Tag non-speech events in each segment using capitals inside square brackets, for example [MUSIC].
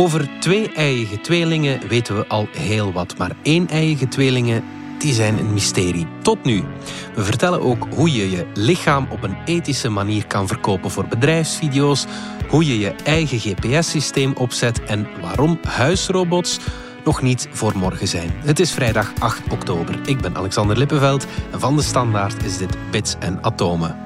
Over twee-eiige tweelingen weten we al heel wat, maar één-eiige tweelingen die zijn een mysterie. Tot nu. We vertellen ook hoe je je lichaam op een ethische manier kan verkopen voor bedrijfsvideo's, hoe je je eigen GPS-systeem opzet en waarom huisrobots nog niet voor morgen zijn. Het is vrijdag 8 oktober. Ik ben Alexander Lippenveld en van de Standaard is dit Bits en Atomen.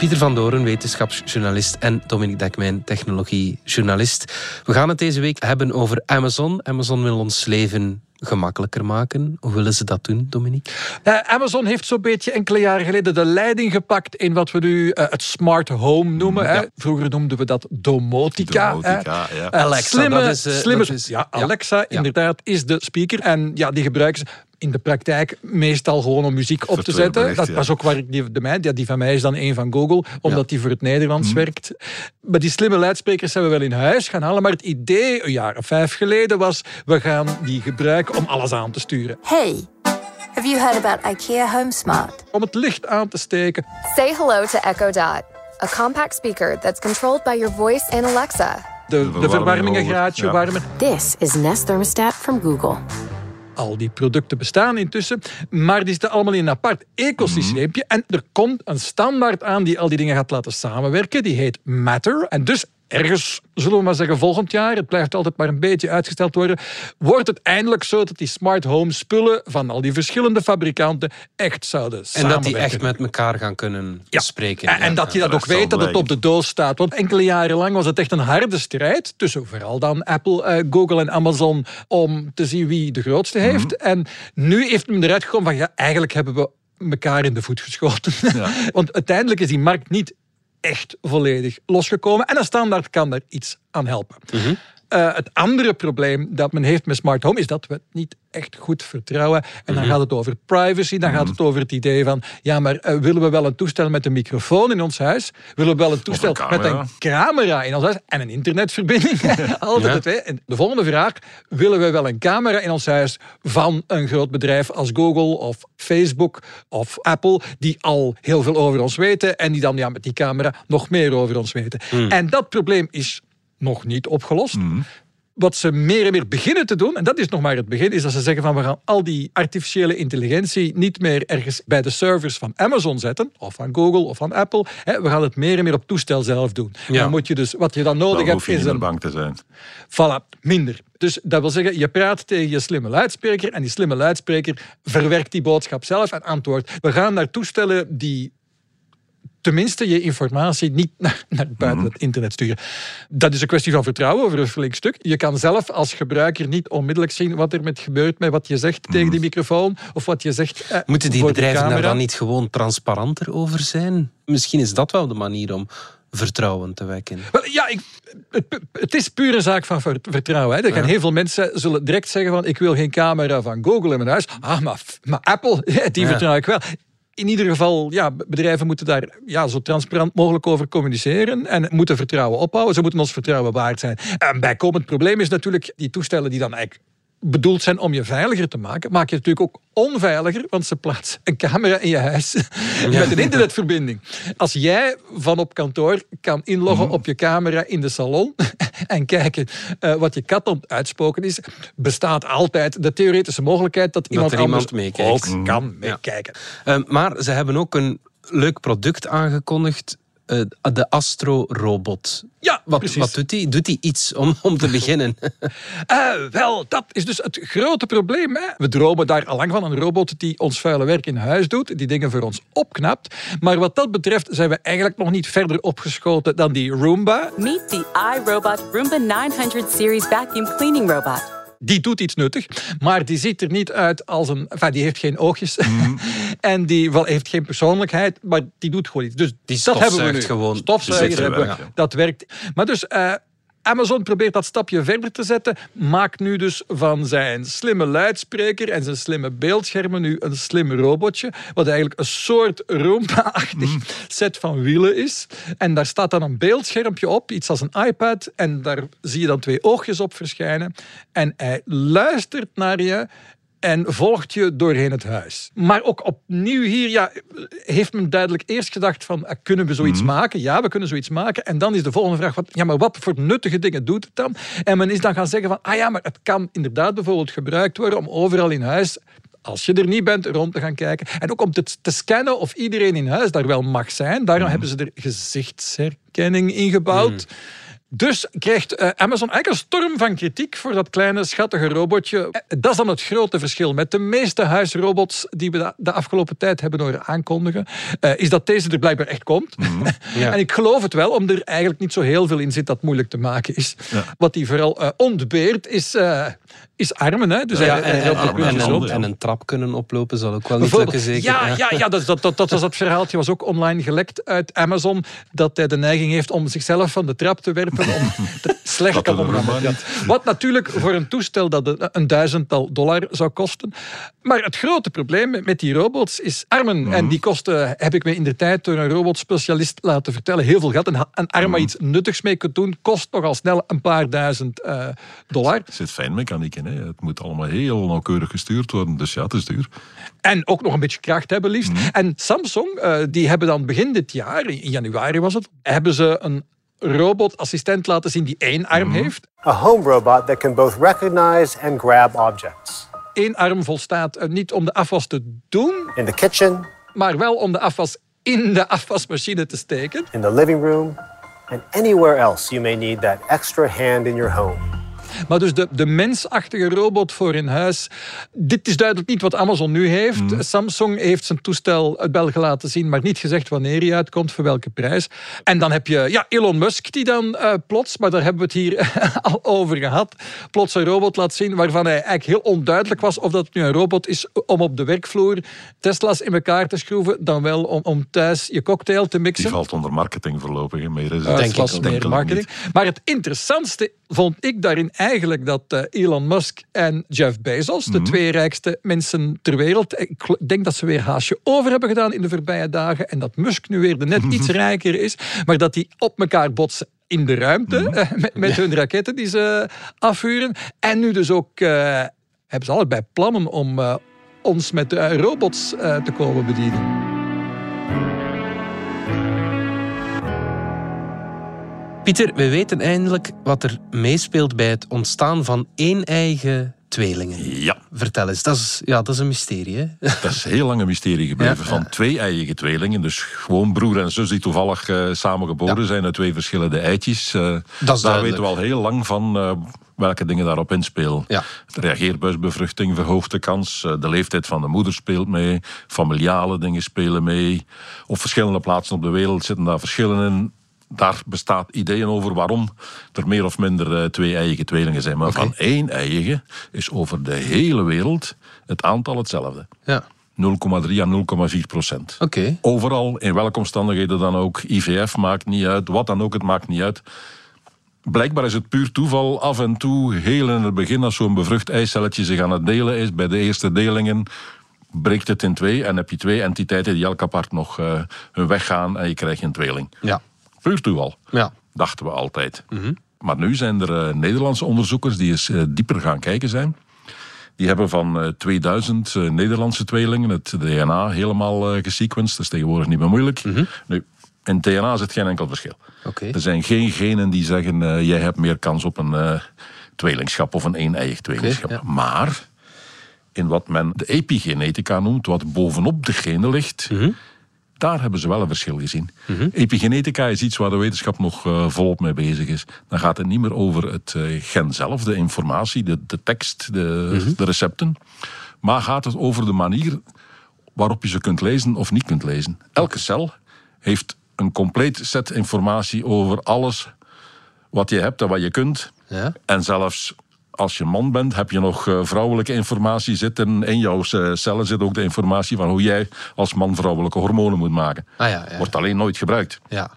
Pieter van Doren, wetenschapsjournalist en Dominique Dekmijn, technologiejournalist. We gaan het deze week hebben over Amazon. Amazon wil ons leven gemakkelijker maken. Hoe willen ze dat doen, Dominique? Uh, Amazon heeft zo'n beetje enkele jaren geleden de leiding gepakt in wat we nu uh, het smart home noemen. Ja. Vroeger noemden we dat domotica. domotica ja. Alexa, slimme, dat is, uh, slimme, dat is, ja, Alexa inderdaad is de speaker. En ja, die gebruiken ze in de praktijk meestal gewoon om muziek op te zetten. dat was ook waar ik die, de mij, die van mij is dan een van Google, omdat die voor het Nederlands mm. werkt. Maar die slimme luidsprekers hebben we wel in huis gaan halen. Maar het idee een jaar of vijf geleden was, we gaan die gebruiken om alles aan te sturen. Hey. Have you heard about IKEA Home Smart? Om het licht aan te steken. Say hello to Echo Dot, a compact speaker that's controlled by your voice and Alexa. De, de verwarming een graadje ja. warmen. This is Nest Thermostat from Google al die producten bestaan intussen, maar die zitten allemaal in een apart ecosysteempje. En er komt een standaard aan die al die dingen gaat laten samenwerken. Die heet Matter. En dus ergens, zullen we maar zeggen volgend jaar, het blijft altijd maar een beetje uitgesteld worden, wordt het eindelijk zo dat die smart home spullen van al die verschillende fabrikanten echt zouden En dat die echt met elkaar gaan kunnen spreken. En, en dat je dat ook weet, dat het op de doos staat. Want enkele jaren lang was het echt een harde strijd tussen vooral dan Apple, uh, Google en Amazon om te zien wie de grootste mhm. heeft. En nu heeft men eruit gekomen van ja, eigenlijk hebben we elkaar in de voet geschoten. Ja. [LAUGHS] Want uiteindelijk is die markt niet echt volledig losgekomen. En een standaard kan daar iets aan helpen. Mm het andere probleem dat men heeft met smart home is dat we het niet echt goed vertrouwen. En dan mhm. gaat het over privacy, dan gaat mhm. het over het idee van, ja, maar uh, willen we wel een toestel met een microfoon in ons huis? Willen we wel een toestel met een camera in ons huis en een internetverbinding? [LAUGHS] [LAUGHS] Altijd het twee. En de volgende vraag, willen we wel een camera in ons huis van een groot bedrijf als Google of Facebook of Apple, die al heel veel over ons weten en die dan ja, met die camera nog meer over ons weten? Mhm. En dat probleem is nog niet opgelost. Mm. Wat ze meer en meer beginnen te doen, en dat is nog maar het begin, is dat ze zeggen van we gaan al die artificiële intelligentie niet meer ergens bij de servers van Amazon zetten, of van Google of van Apple. we gaan het meer en meer op toestel zelf doen. Ja. Dan moet je dus, wat je dan nodig hebt, is een bang te zijn. Voilà, minder. Dus dat wil zeggen, je praat tegen je slimme luidspreker en die slimme luidspreker verwerkt die boodschap zelf en antwoordt. We gaan naar toestellen die tenminste je informatie niet naar, naar buiten mhm. het internet sturen. Dat is een kwestie van vertrouwen over een flink stuk. Je kan zelf als gebruiker niet onmiddellijk zien wat er met gebeurt met wat je zegt tegen mhm. die microfoon of wat je zegt. Eh, Moeten die bedrijven daar dan niet gewoon transparanter over zijn? Misschien is dat wel de manier om vertrouwen te wekken. Wel, ja, ik, het, het, is puur een zaak van vertrouwen. Hè. Er gaan heel veel mensen zullen direct zeggen van ik wil geen camera van Google in mijn huis. Ah, maar, maar Apple, [LAUGHS] die vertrouw ik wel in ieder geval, ja, bedrijven moeten daar ja, zo transparant mogelijk over communiceren en moeten vertrouwen opbouwen. Ze moeten ons vertrouwen waard zijn. En bijkomend probleem is natuurlijk die toestellen die dan eigenlijk bedoeld zijn om je veiliger te maken, maak je het natuurlijk ook onveiliger, want ze plaatsen een camera in je huis met een internetverbinding. Als jij van op kantoor kan inloggen mhm. op je camera in de salon [LAUGHS] en kijken uh, wat je kat aan uitspoken is, bestaat altijd de theoretische mogelijkheid dat, iemand, iemand meekijkt. ook mhm. kan meekijken. Ja. Uh, maar ze hebben ook een leuk product aangekondigd uh, de Astro-robot. Ja, wat, wat doet hij? Doet hij iets om, om te beginnen? uh, [LAUGHS] wel, dat is dus het grote probleem. Hè? We dromen daar al lang van. Een robot die ons vuile werk in huis doet, die dingen voor ons opknapt. Maar wat dat betreft zijn we eigenlijk nog niet verder opgeschoten dan die Roomba. Meet the iRobot Roomba 900 Series Vacuum Cleaning Robot die doet iets nuttig, maar die ziet er niet uit als een... Enfin, die heeft geen oogjes mm. [LAUGHS] en die wel, heeft geen persoonlijkheid, maar die doet gewoon iets. Dus die dat hebben we nu. gewoon. Hebben we, dat werkt. Maar dus... Uh, Amazon probeert dat stapje verder te zetten. Maakt nu dus van zijn slimme luidspreker en zijn slimme beeldschermen nu een slim robotje. Wat eigenlijk een soort Roomba-achtig mm. set van wielen is. En daar staat dan een beeldschermpje op, iets als een iPad. En daar zie je dan twee oogjes op verschijnen. En hij luistert naar je en volgt je doorheen het huis. Maar ook opnieuw hier ja, heeft men duidelijk eerst gedacht van eh, kunnen we zoiets mhm. maken? Ja, we kunnen zoiets maken. En dan is de volgende vraag van ja, maar wat voor nuttige dingen doet het dan? En men is dan gaan zeggen van ah ja, maar het kan inderdaad bijvoorbeeld gebruikt worden om overal in huis als je er niet bent, rond te gaan kijken. En ook om te, te scannen of iedereen in huis daar wel mag zijn. Daarom mhm. hebben ze er gezichtsherkenning ingebouwd. Mm. Dus krijgt uh, Amazon eigenlijk een storm van kritiek voor dat kleine schattige robotje. Eh, dat is dan het grote verschil met de meeste huisrobots die we de afgelopen tijd hebben horen aankondigen. Uh, is dat deze er blijkbaar echt komt. Mhm. [LAUGHS] ja. en ik geloof het wel, omdat er eigenlijk niet zo heel veel in zit dat moeilijk te maken is. Wat die vooral uh, ontbeert is is armen. Hè? Dus ja, en, en, en, een trap kunnen oplopen zal ook wel niet lukken, zeker. Ja, ja, ja dat, dat, dat, dat was dat verhaaltje, was ook online gelekt uit Amazon, dat hij de neiging heeft om zichzelf van de trap te werpen, om [LAUGHS] slecht kan omgaan. Wat natuurlijk voor een toestel dat een duizendtal dollar zou kosten. Maar het grote probleem met die robots is armen. En mhm. die kosten, heb ik me in de tijd door een robotspecialist laten vertellen, heel veel geld. En een arm waar mhm. iets nuttigs mee kunt doen, kost nogal snel een paar duizend uh, dollar. Er zit fijnmechaniek in, het moet allemaal heel nauwkeurig gestuurd worden, dus ja, het is duur. En ook nog een beetje kracht hebben liefst. Mhm. En Samsung, uh, die hebben dan begin dit jaar, in januari was het, hebben ze een robotassistent laten zien die één arm mm -hmm. heeft. A home robot that can both recognize and grab objects. Eén arm volstaat eh, niet om de afwas te doen. In the kitchen. Maar wel om de afwas in de afwasmachine te steken. In the living room. And anywhere else you may need that extra hand in your home. Maar dus de, de mensachtige robot voor in huis. Dit is duidelijk niet wat Amazon nu heeft. Mhm. Samsung heeft zijn toestel uit België laten zien, maar niet gezegd wanneer hij uitkomt, voor welke prijs. En dan heb je ja, Elon Musk die dan uh, plots, maar daar hebben we het hier [LAUGHS] al over gehad, plots een robot laat zien waarvan hij eigenlijk heel onduidelijk was of dat nu een robot is om op de werkvloer Tesla's in elkaar te schroeven, dan wel om, om thuis je cocktail te mixen. Die valt onder marketing voorlopig. Meer is het. Uh, denk ik, meer marketing. Maar het interessantste vond ik daarin eigenlijk dat uh, Elon Musk en Jeff Bezos, de mhm. twee rijkste mensen ter wereld, ik denk dat ze weer haasje over hebben gedaan in de voorbije dagen en dat Musk nu weer de net [LAUGHS] iets rijker is, maar dat die op elkaar botsen in de ruimte mhm. eh, met, met hun raketten die ze afvuren. En nu dus ook uh, hebben ze allebei plannen om ons met robots te komen bedienen. Pieter, we weten eindelijk wat er meespeelt bij het ontstaan van één eigen tweelingen. Ja. Vertel eens, dat is, ja, dat is een mysterie. Hè? [LAUGHS] Dat is heel lang een mysterie gebleven. van twee eigen tweelingen, dus gewoon broer en zus die toevallig uh, samen geboren zijn uit twee verschillende eitjes. Uh, daar weten we al heel lang van. Uh, welke dingen daarop inspelen. Ja. De reageerbuisbevruchting verhoogt de kans. De leeftijd van de moeder speelt mee. Familiale dingen spelen mee. Op verschillende plaatsen op de wereld zitten daar verschillen in daar bestaat ideeën over waarom er meer of minder uh, twee eigen tweelingen zijn. Maar van één eigen is over de hele wereld het aantal hetzelfde. Ja. 0,3 à 0,4 procent. Okay. Overal, in welke omstandigheden dan ook. IVF maakt niet uit, wat dan ook, het maakt niet uit. Blijkbaar is het puur toeval. Af en toe, heel in het begin, als zo'n bevrucht eicelletje zich aan het delen is, bij de eerste delingen, breekt het in twee en heb je twee entiteiten die elk apart nog uh, hun weg gaan en je krijgt een tweeling. Ja. Toeval, ja. dachten we altijd. Mhm. Maar nu zijn er uh, Nederlandse onderzoekers die eens uh, dieper gaan kijken zijn. Die hebben van uh, 2000 Nederlandse tweelingen het DNA helemaal gesequenced. Dat is tegenwoordig niet meer moeilijk. Mm -hmm. Nu, in DNA zit geen enkel verschil. Okay. Er zijn geen genen die zeggen, jij hebt meer kans op een tweelingschap of een een-eigen tweelingschap. Okay, ja. Maar in wat men de epigenetica noemt, wat bovenop de genen ligt... Mm -hmm daar hebben ze wel een verschil gezien. Mhm. Epigenetica is iets waar de wetenschap nog uh, volop mee bezig is. Dan gaat het niet meer over het uh, gen zelf, de informatie, de, de tekst, de, mhm. de recepten. Maar gaat het over de manier waarop je ze kunt lezen of niet kunt lezen. Elke cel heeft een compleet set informatie over alles wat je hebt en wat je kunt. Ja. En zelfs als je man bent, heb je nog uh, vrouwelijke informatie zitten. In jouw uh, cellen zit ook de informatie van hoe jij als man vrouwelijke hormonen moet maken. Ah, ja, ja. Wordt alleen nooit gebruikt. Ja.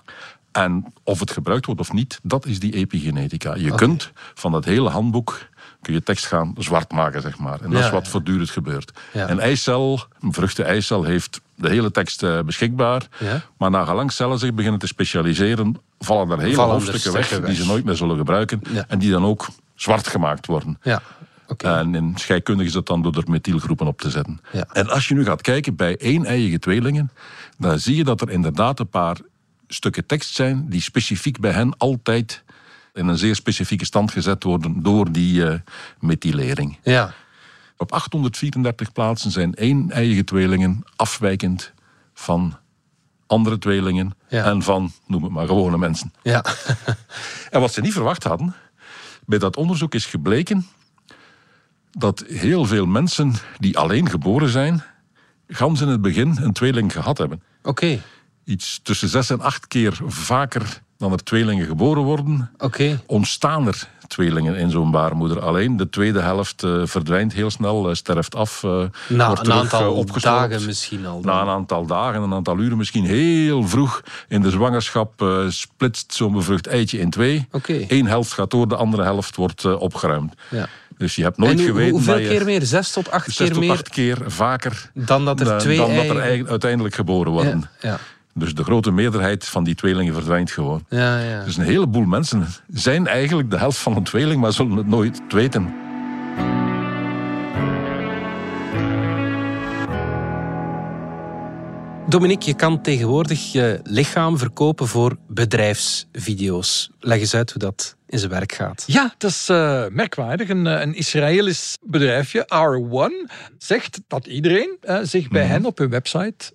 En of het gebruikt wordt of niet, dat is die epigenetica. Je kunt van dat hele handboek kun je tekst gaan zwart maken, zeg maar. En dat is wat voortdurend gebeurt. Een eicel, een vruchten-eicel, heeft de hele tekst uh, beschikbaar. Maar na gelang cellen zich beginnen te specialiseren, vallen er hele vallen hoofdstukken weg, die ze nooit meer zullen gebruiken. En die dan ook zwart gemaakt worden. Ja. En in scheikundig is dat dan door er methylgroepen op te zetten. En als je nu gaat kijken bij één-eiige tweelingen, dan zie je dat er inderdaad een paar stukken tekst zijn die specifiek bij hen altijd in een zeer specifieke stand gezet worden door die uh, methylering. Ja. Op 834 plaatsen zijn één-eiige tweelingen afwijkend van andere tweelingen en van, noem het maar, gewone mensen. Ja. [LAUGHS] en wat ze niet verwacht hadden, bij dat onderzoek is gebleken dat heel veel mensen die alleen geboren zijn, gans in het begin een tweeling gehad hebben. Oké. Iets tussen zes en acht keer vaker dan er tweelingen geboren worden, okay. ontstaan er tweelingen in zo'n baarmoeder. Alleen de tweede helft uh, verdwijnt heel snel, uh, sterft af. Uh, Na wordt een aantal dagen misschien al. Dan. Na een aantal dagen, een aantal uren, misschien heel vroeg in de zwangerschap splitst zo'n bevrucht eitje in twee. Okay. Eén helft gaat door, de andere helft wordt opgeruimd. Ja. Dus je hebt nooit en geweten. Hoeveel je, keer meer? Zes tot acht zes keer tot meer? acht keer vaker dan dat er, twee dan dat er uiteindelijk geboren worden. Ja, ja. Dus de grote meerderheid van die tweelingen verdwijnt gewoon. Ja, ja. Dus een heleboel mensen zijn eigenlijk de helft van een tweeling, maar zullen het nooit weten. Dominique, je kan tegenwoordig je lichaam verkopen voor bedrijfsvideo's. Leg eens uit hoe dat in zijn werk gaat. Ja, dat is uh, merkwaardig. Een, een Israëlisch bedrijfje, R1, zegt dat iedereen uh, zich bij mm hen op hun website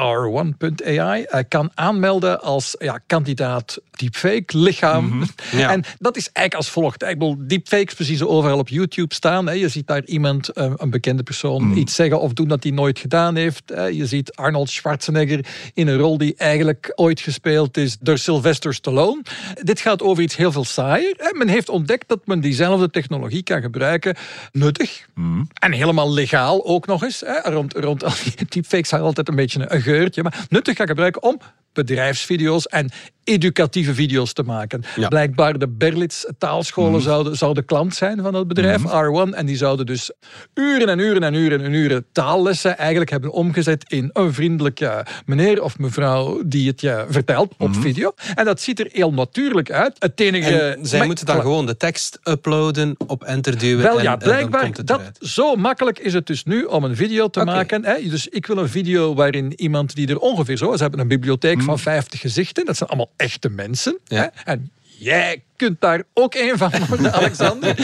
R1.ai uh, kan aanmelden als ja, kandidaat deepfake lichaam. Mm -hmm. [LAUGHS] ja. En dat is eigenlijk als volgt. Ik bedoel, deepfakes precies overal op YouTube staan. Hè. Je ziet daar iemand, uh, een bekende persoon, mm. iets zeggen of doen dat hij nooit gedaan heeft. Uh, je ziet Arnold Schwarzenegger in een rol die eigenlijk ooit gespeeld is door Sylvester Stallone. Dit gaat over iets heel veel saaier. Hè. Men heeft ontdekt dat men diezelfde technologie kan gebruiken, nuttig mm. en helemaal legaal ook nog eens. Hè. Rond, rond al die [LAUGHS] deepfakes had altijd een beetje een geurtje, maar nuttig gaan gebruiken om bedrijfsvideo's en educatieve video's te maken. Ja. Blijkbaar de Berlitz taalscholen Mhm. zouden, zouden klant zijn van dat bedrijf, R1. En die zouden dus uren en uren en uren en uren taallessen eigenlijk hebben omgezet in een vriendelijke meneer of mevrouw die het je vertelt op Mhm. video. En dat ziet er heel natuurlijk uit. Het enige... En zij moeten dan gewoon de tekst uploaden, op enter duwen wel en, ja, en dan blijkbaar, dat, zo makkelijk is het dus nu om een video te maken. Hè? Dus ik wil een video waarin iemand die er ongeveer zo... Ze hebben een bibliotheek van 50 gezichten. Dat zijn allemaal echte mensen. Ja. Hè? En jij kunt daar ook een van worden, [LAUGHS] Alexander.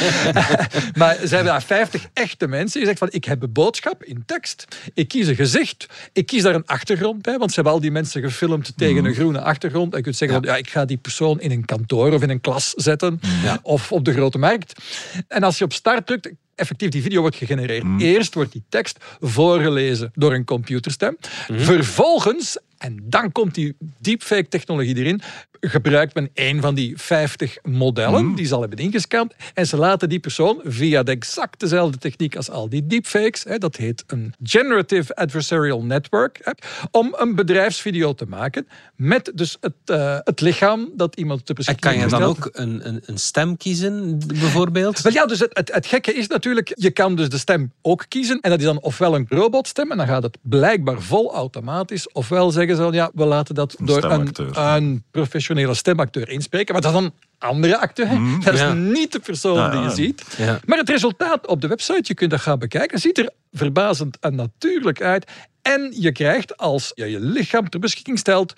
[LAUGHS] maar ze hebben daar 50 echte mensen. Je zegt van, ik heb een boodschap in tekst. Ik kies een gezicht. Ik kies daar een achtergrond bij. Want ze hebben al die mensen gefilmd tegen een groene achtergrond. En je kunt zeggen, van, ja, ik ga die persoon in een kantoor of in een klas zetten. Of op de grote markt. En als je op start drukt, effectief die video wordt gegenereerd. Eerst wordt die tekst voorgelezen door een computerstem. Vervolgens, en dan komt die deepfake technologie erin, gebruikt men een van die 50 modellen die ze al hebben ingescand en ze laten die persoon via de exact dezelfde techniek als al die deepfakes, hè, dat heet een Generative Adversarial Network, hè, om een bedrijfsvideo te maken met dus het, eh, het lichaam dat iemand te En beschikking kan je dan ook een, een, een stem kiezen, bijvoorbeeld? Wel ja, dus het, het, het gekke is natuurlijk, je kan dus de stem ook kiezen. En dat is dan ofwel een robotstem, en dan gaat het blijkbaar vol automatisch. Ofwel zeggen ze, ja, we laten dat Een door een, een professionele stemacteur inspreken. Maar dat is een andere acteur. Dat is Ja. niet de persoon die je ja. ziet. Ja. Maar het resultaat op de website, je kunt dat gaan bekijken, ziet er verbazend en natuurlijk uit. En je krijgt, als je je lichaam ter beschikking stelt,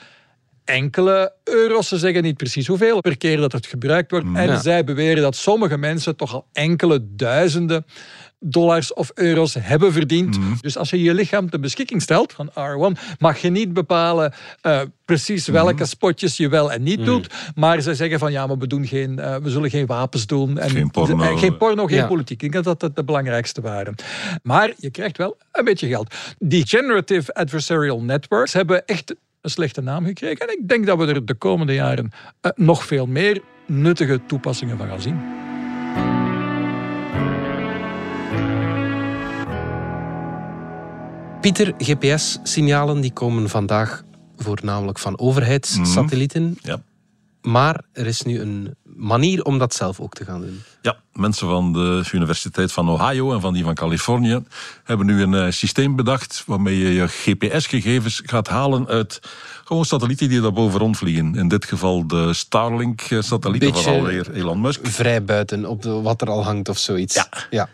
enkele euro's. Ze zeggen niet precies hoeveel per keer dat het gebruikt wordt. En Ja. zij beweren dat sommige mensen toch al enkele duizenden dollars of euro's hebben verdiend. Dus als je je lichaam ter beschikking stelt van R1, mag je niet bepalen eh, precies welke spotjes je wel en niet doet. Maar ze zeggen van ja, maar we, doen geen, eh, we zullen geen wapens doen. En Geen porno. en geen porno, geen Ja. politiek. Ik denk dat dat de belangrijkste waren. Maar je krijgt wel een beetje geld. Die Generative Adversarial Networks hebben echt een slechte naam gekregen. En ik denk dat we er de komende jaren eh, nog veel meer nuttige toepassingen van gaan zien. Pieter, GPS-signalen die komen vandaag voornamelijk van overheidssatellieten. Ja. Maar er is nu een manier om dat zelf ook te gaan doen. Ja, mensen van de Universiteit van Ohio en van die van Californië hebben nu een eh, systeem bedacht waarmee je je GPS-gegevens gaat halen uit gewoon satellieten die daar boven rondvliegen. In dit geval de Starlink-satellieten van alweer Elon Musk. Vrij buiten op wat er al hangt of zoiets. Ja. ja.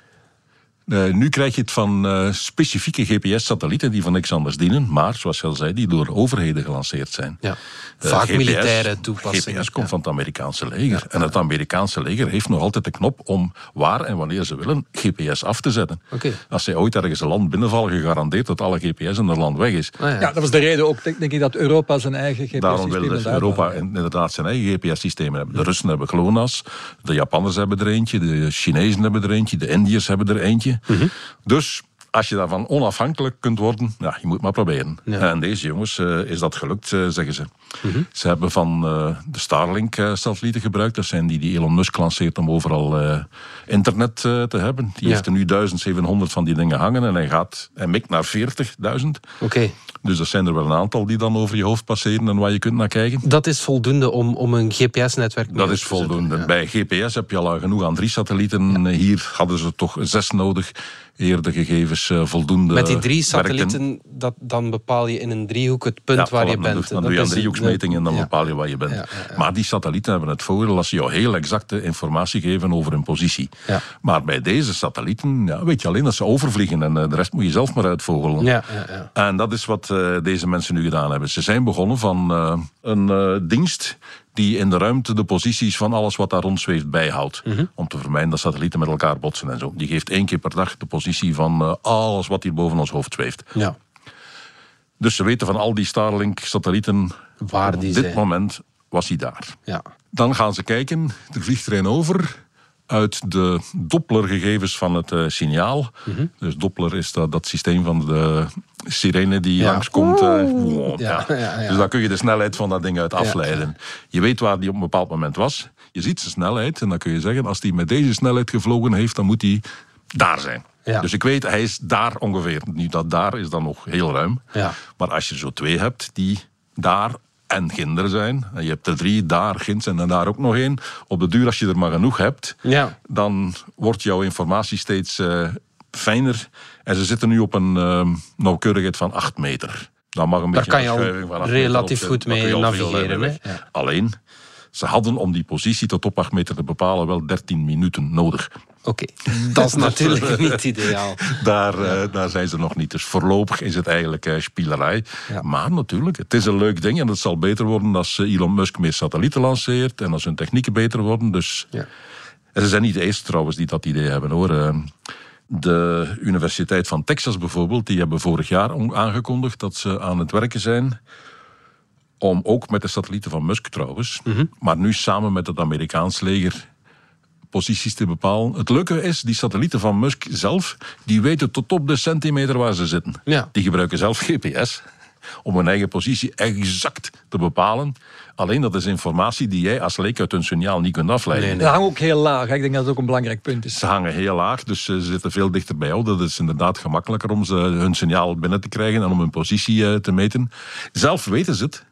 Uh, nu krijg je het van uh, specifieke GPS-satellieten die van niks anders dienen, maar zoals je al zei, die door overheden gelanceerd zijn. Ja. Vaak GPS, militaire toepassingen. GPS komt van het Amerikaanse leger. En het Amerikaanse leger heeft nog altijd de knop om waar en wanneer ze willen GPS af te zetten. Okay. Als zij ooit ergens een land binnenvallen, gegarandeerd dat alle GPS in het land weg is. Ah, ja. ja. dat was de reden ook, denk ik, dat Europa zijn eigen GPS-systeem Daarom wil dus Europa inderdaad zijn eigen GPS-systemen hebben. De Russen hebben GLONASS, de Japanners hebben er eentje, de Chinezen hebben er eentje, de Indiërs hebben er eentje. Mm -hmm. Dus als je daarvan onafhankelijk kunt worden, ja, je moet maar proberen. Ja. En deze jongens uh, is dat gelukt, uh, zeggen ze. Mm -hmm. Ze hebben van uh, de Starlink-satellieten gebruikt. Dat zijn die die Elon Musk lanceert om overal internet te hebben. Die ja. heeft er nu 1700 van die dingen hangen en hij gaat en mikt naar 40.000. Oké. Okay. Dus dat zijn er wel een aantal die dan over je hoofd passeren en waar je kunt naar kijken. Dat is voldoende om, om een GPS-netwerk Dat is voldoende. Ja. Bij GPS heb je al genoeg aan drie satellieten. Hier hadden ze toch zes nodig eer de gegevens uh, voldoende Met die drie satellieten, dat, dan bepaal je in een driehoek het punt ja, waar je bent. Dan doe je een driehoeksmeting en dan ja. bepaal je waar je bent. Ja, maar die satellieten hebben het voordeel dat ze jou heel exacte informatie geven over hun positie. Maar bij deze satellieten weet je alleen dat ze overvliegen en uh, de rest moet je zelf maar uitvogelen. En dat is wat deze mensen nu gedaan hebben. Ze zijn begonnen van een dienst die in de ruimte de posities van alles wat daar rondzweeft bijhoudt. Mm -hmm. Om te vermijden dat satellieten met elkaar botsen en zo. Die geeft één keer per dag de positie van uh, alles wat hier boven ons hoofd zweeft. Ja. Dus ze weten van al die Starlink-satellieten. Waar die op dit zijn. moment was hij daar. Ja. Dan gaan ze kijken, er vliegt er een over uit de Doppler-gegevens van het uh, signaal. Mm -hmm. Dus Doppler is dat, dat systeem van de sirene die ja. langskomt. Uh, wow, ja. Ja, dus daar kun je de snelheid van dat ding uit afleiden. Je weet waar die op een bepaald moment was. Je ziet zijn snelheid en dan kun je zeggen... als die met deze snelheid gevlogen heeft, dan moet hij daar zijn. Dus ik weet, hij is daar ongeveer. Nu, dat daar is dan nog heel ruim. Maar als je zo twee hebt die daar en ginder zijn. En je hebt er drie, daar, ginds en daar ook nog één. Op de duur, als je er maar genoeg hebt, ja. dan wordt jouw informatie steeds uh, fijner. En ze zitten nu op een uh, nauwkeurigheid van 8 meter. Dan mag een Daar beetje kan je al relatief goed mee navigeren. Ja. Alleen, ze hadden om die positie tot op 8 meter te bepalen wel 13 minuten nodig. Oké, okay. dat is [LAUGHS] natuurlijk niet ideaal. Daar, ja. uh, daar zijn ze nog niet. Dus voorlopig is het eigenlijk uh, spielerij. Ja. Maar natuurlijk, het is een leuk ding en het zal beter worden als Elon Musk meer satellieten lanceert en als hun technieken beter worden. Dus ja. En ze zijn niet de eerste trouwens die dat idee hebben hoor. De Universiteit van Texas bijvoorbeeld, die hebben vorig jaar aangekondigd dat ze aan het werken zijn om ook met de satellieten van Musk trouwens, Mhm. mm -hmm. maar nu samen met het Amerikaans leger posities te bepalen. Het leuke is, die satellieten van Musk zelf, die weten tot op de centimeter waar ze zitten. Ja. Die gebruiken zelf [LAUGHS] GPS om hun eigen positie exact te bepalen. Alleen dat is informatie die jij als leek uit hun signaal niet kunt afleiden. Nee, nee. Ze hangen ook heel laag. Ik denk dat dat ook een belangrijk punt is. Ze hangen heel laag, dus ze zitten veel dichter bij jou. Dat is inderdaad gemakkelijker om ze hun signaal binnen te krijgen en om hun positie te meten. Zelf weten ze het.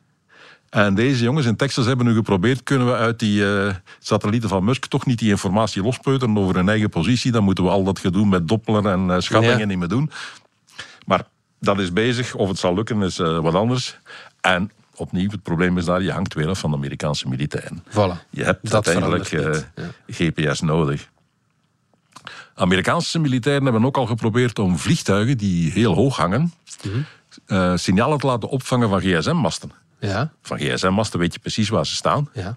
En deze jongens in Texas hebben nu geprobeerd, kunnen we uit die uh, satellieten van Musk toch niet die informatie lospeuteren over hun eigen positie. Dan moeten we al dat gedoe met Doppler en uh, schattingen ja. niet meer doen. Maar dat is bezig. Of het zal lukken is uh, wat anders. En opnieuw, het probleem is daar, je hangt weer af van de Amerikaanse militairen. Voilà. Je hebt dat uiteindelijk ja. GPS nodig. Amerikaanse militairen hebben ook al geprobeerd om vliegtuigen die heel hoog hangen, Mhm. mm -hmm. signalen te laten opvangen van gsm-masten. Ja. Van gsm-masten weet je precies waar ze staan. Ja.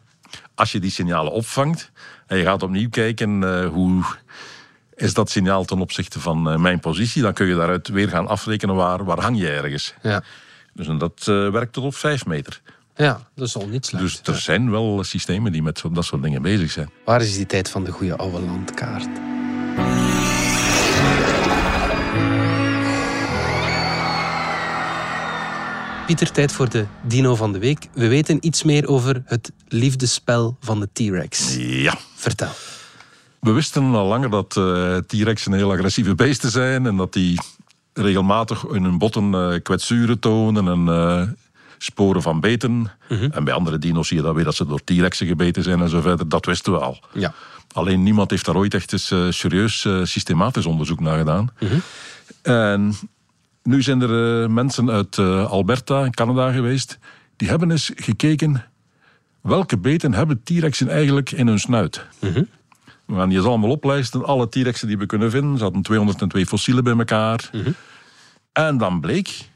Als je die signalen opvangt en je gaat opnieuw kijken uh, hoe is dat signaal ten opzichte van uh, mijn positie, dan kun je daaruit weer gaan afrekenen waar, waar hang je ergens. Ja. Dus en dat uh, werkt tot op vijf meter. Ja, dat is al niet slecht. Dus er ja. zijn wel systemen die met dat soort dingen bezig zijn. Waar is die tijd van de goede oude landkaart? Pieter, tijd voor de dino van de week. We weten iets meer over het liefdespel van de T-Rex. Ja. Vertel. We wisten al langer dat uh, T-Rexen heel agressieve beesten zijn en dat die regelmatig in hun botten uh, kwetsuren tonen en uh, sporen van beten. Mhm. En bij andere dino's zie je dan weer dat ze door T-rexen gebeten zijn en zo verder. Dat wisten we al. Ja. Alleen niemand heeft daar ooit echt eens eh, serieus eh, systematisch onderzoek naar gedaan. En nu zijn er eh, mensen uit eh, Alberta Canada geweest. Die hebben eens gekeken welke beten hebben T-rexen eigenlijk in hun snuit. We gaan die allemaal oplijsten. Alle T-rexen die we kunnen vinden. Ze hadden 202 fossielen bij elkaar. En dan bleek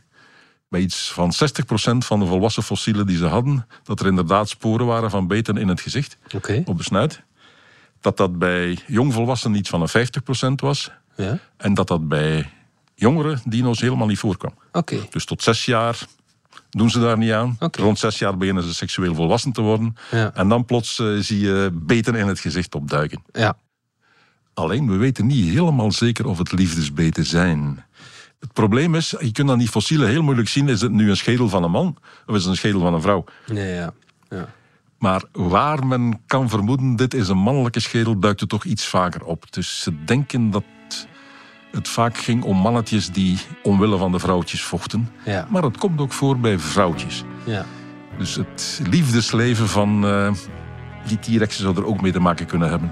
bij iets van 60% van de volwassen fossielen die ze hadden, dat er inderdaad sporen waren van beten in het gezicht, op de snuit. Dat dat bij jongvolwassenen iets van een 50% was. Ja. En dat dat bij jongere dino's helemaal niet voorkwam. Oké. Dus tot zes jaar doen ze daar niet aan. Rond zes jaar beginnen ze seksueel volwassen te worden. Ja. En dan plots eh, zie je beten in het gezicht opduiken. Ja. Alleen, we weten niet helemaal zeker of het liefdesbeten zijn. Het probleem is, je kunt aan die fossielen heel moeilijk zien... is het nu een schedel van een man of is het een schedel van een vrouw? Nee, ja. ja. Maar waar men kan vermoeden, dit is een mannelijke schedel... duikt er toch iets vaker op. Dus ze denken dat het vaak ging om mannetjes... die omwille van de vrouwtjes vochten. Ja. Maar het komt ook voor bij vrouwtjes. ja. Dus het liefdesleven van eh, die T-rexen zou er ook mee te maken kunnen hebben.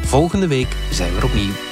Volgende week zijn we er opnieuw.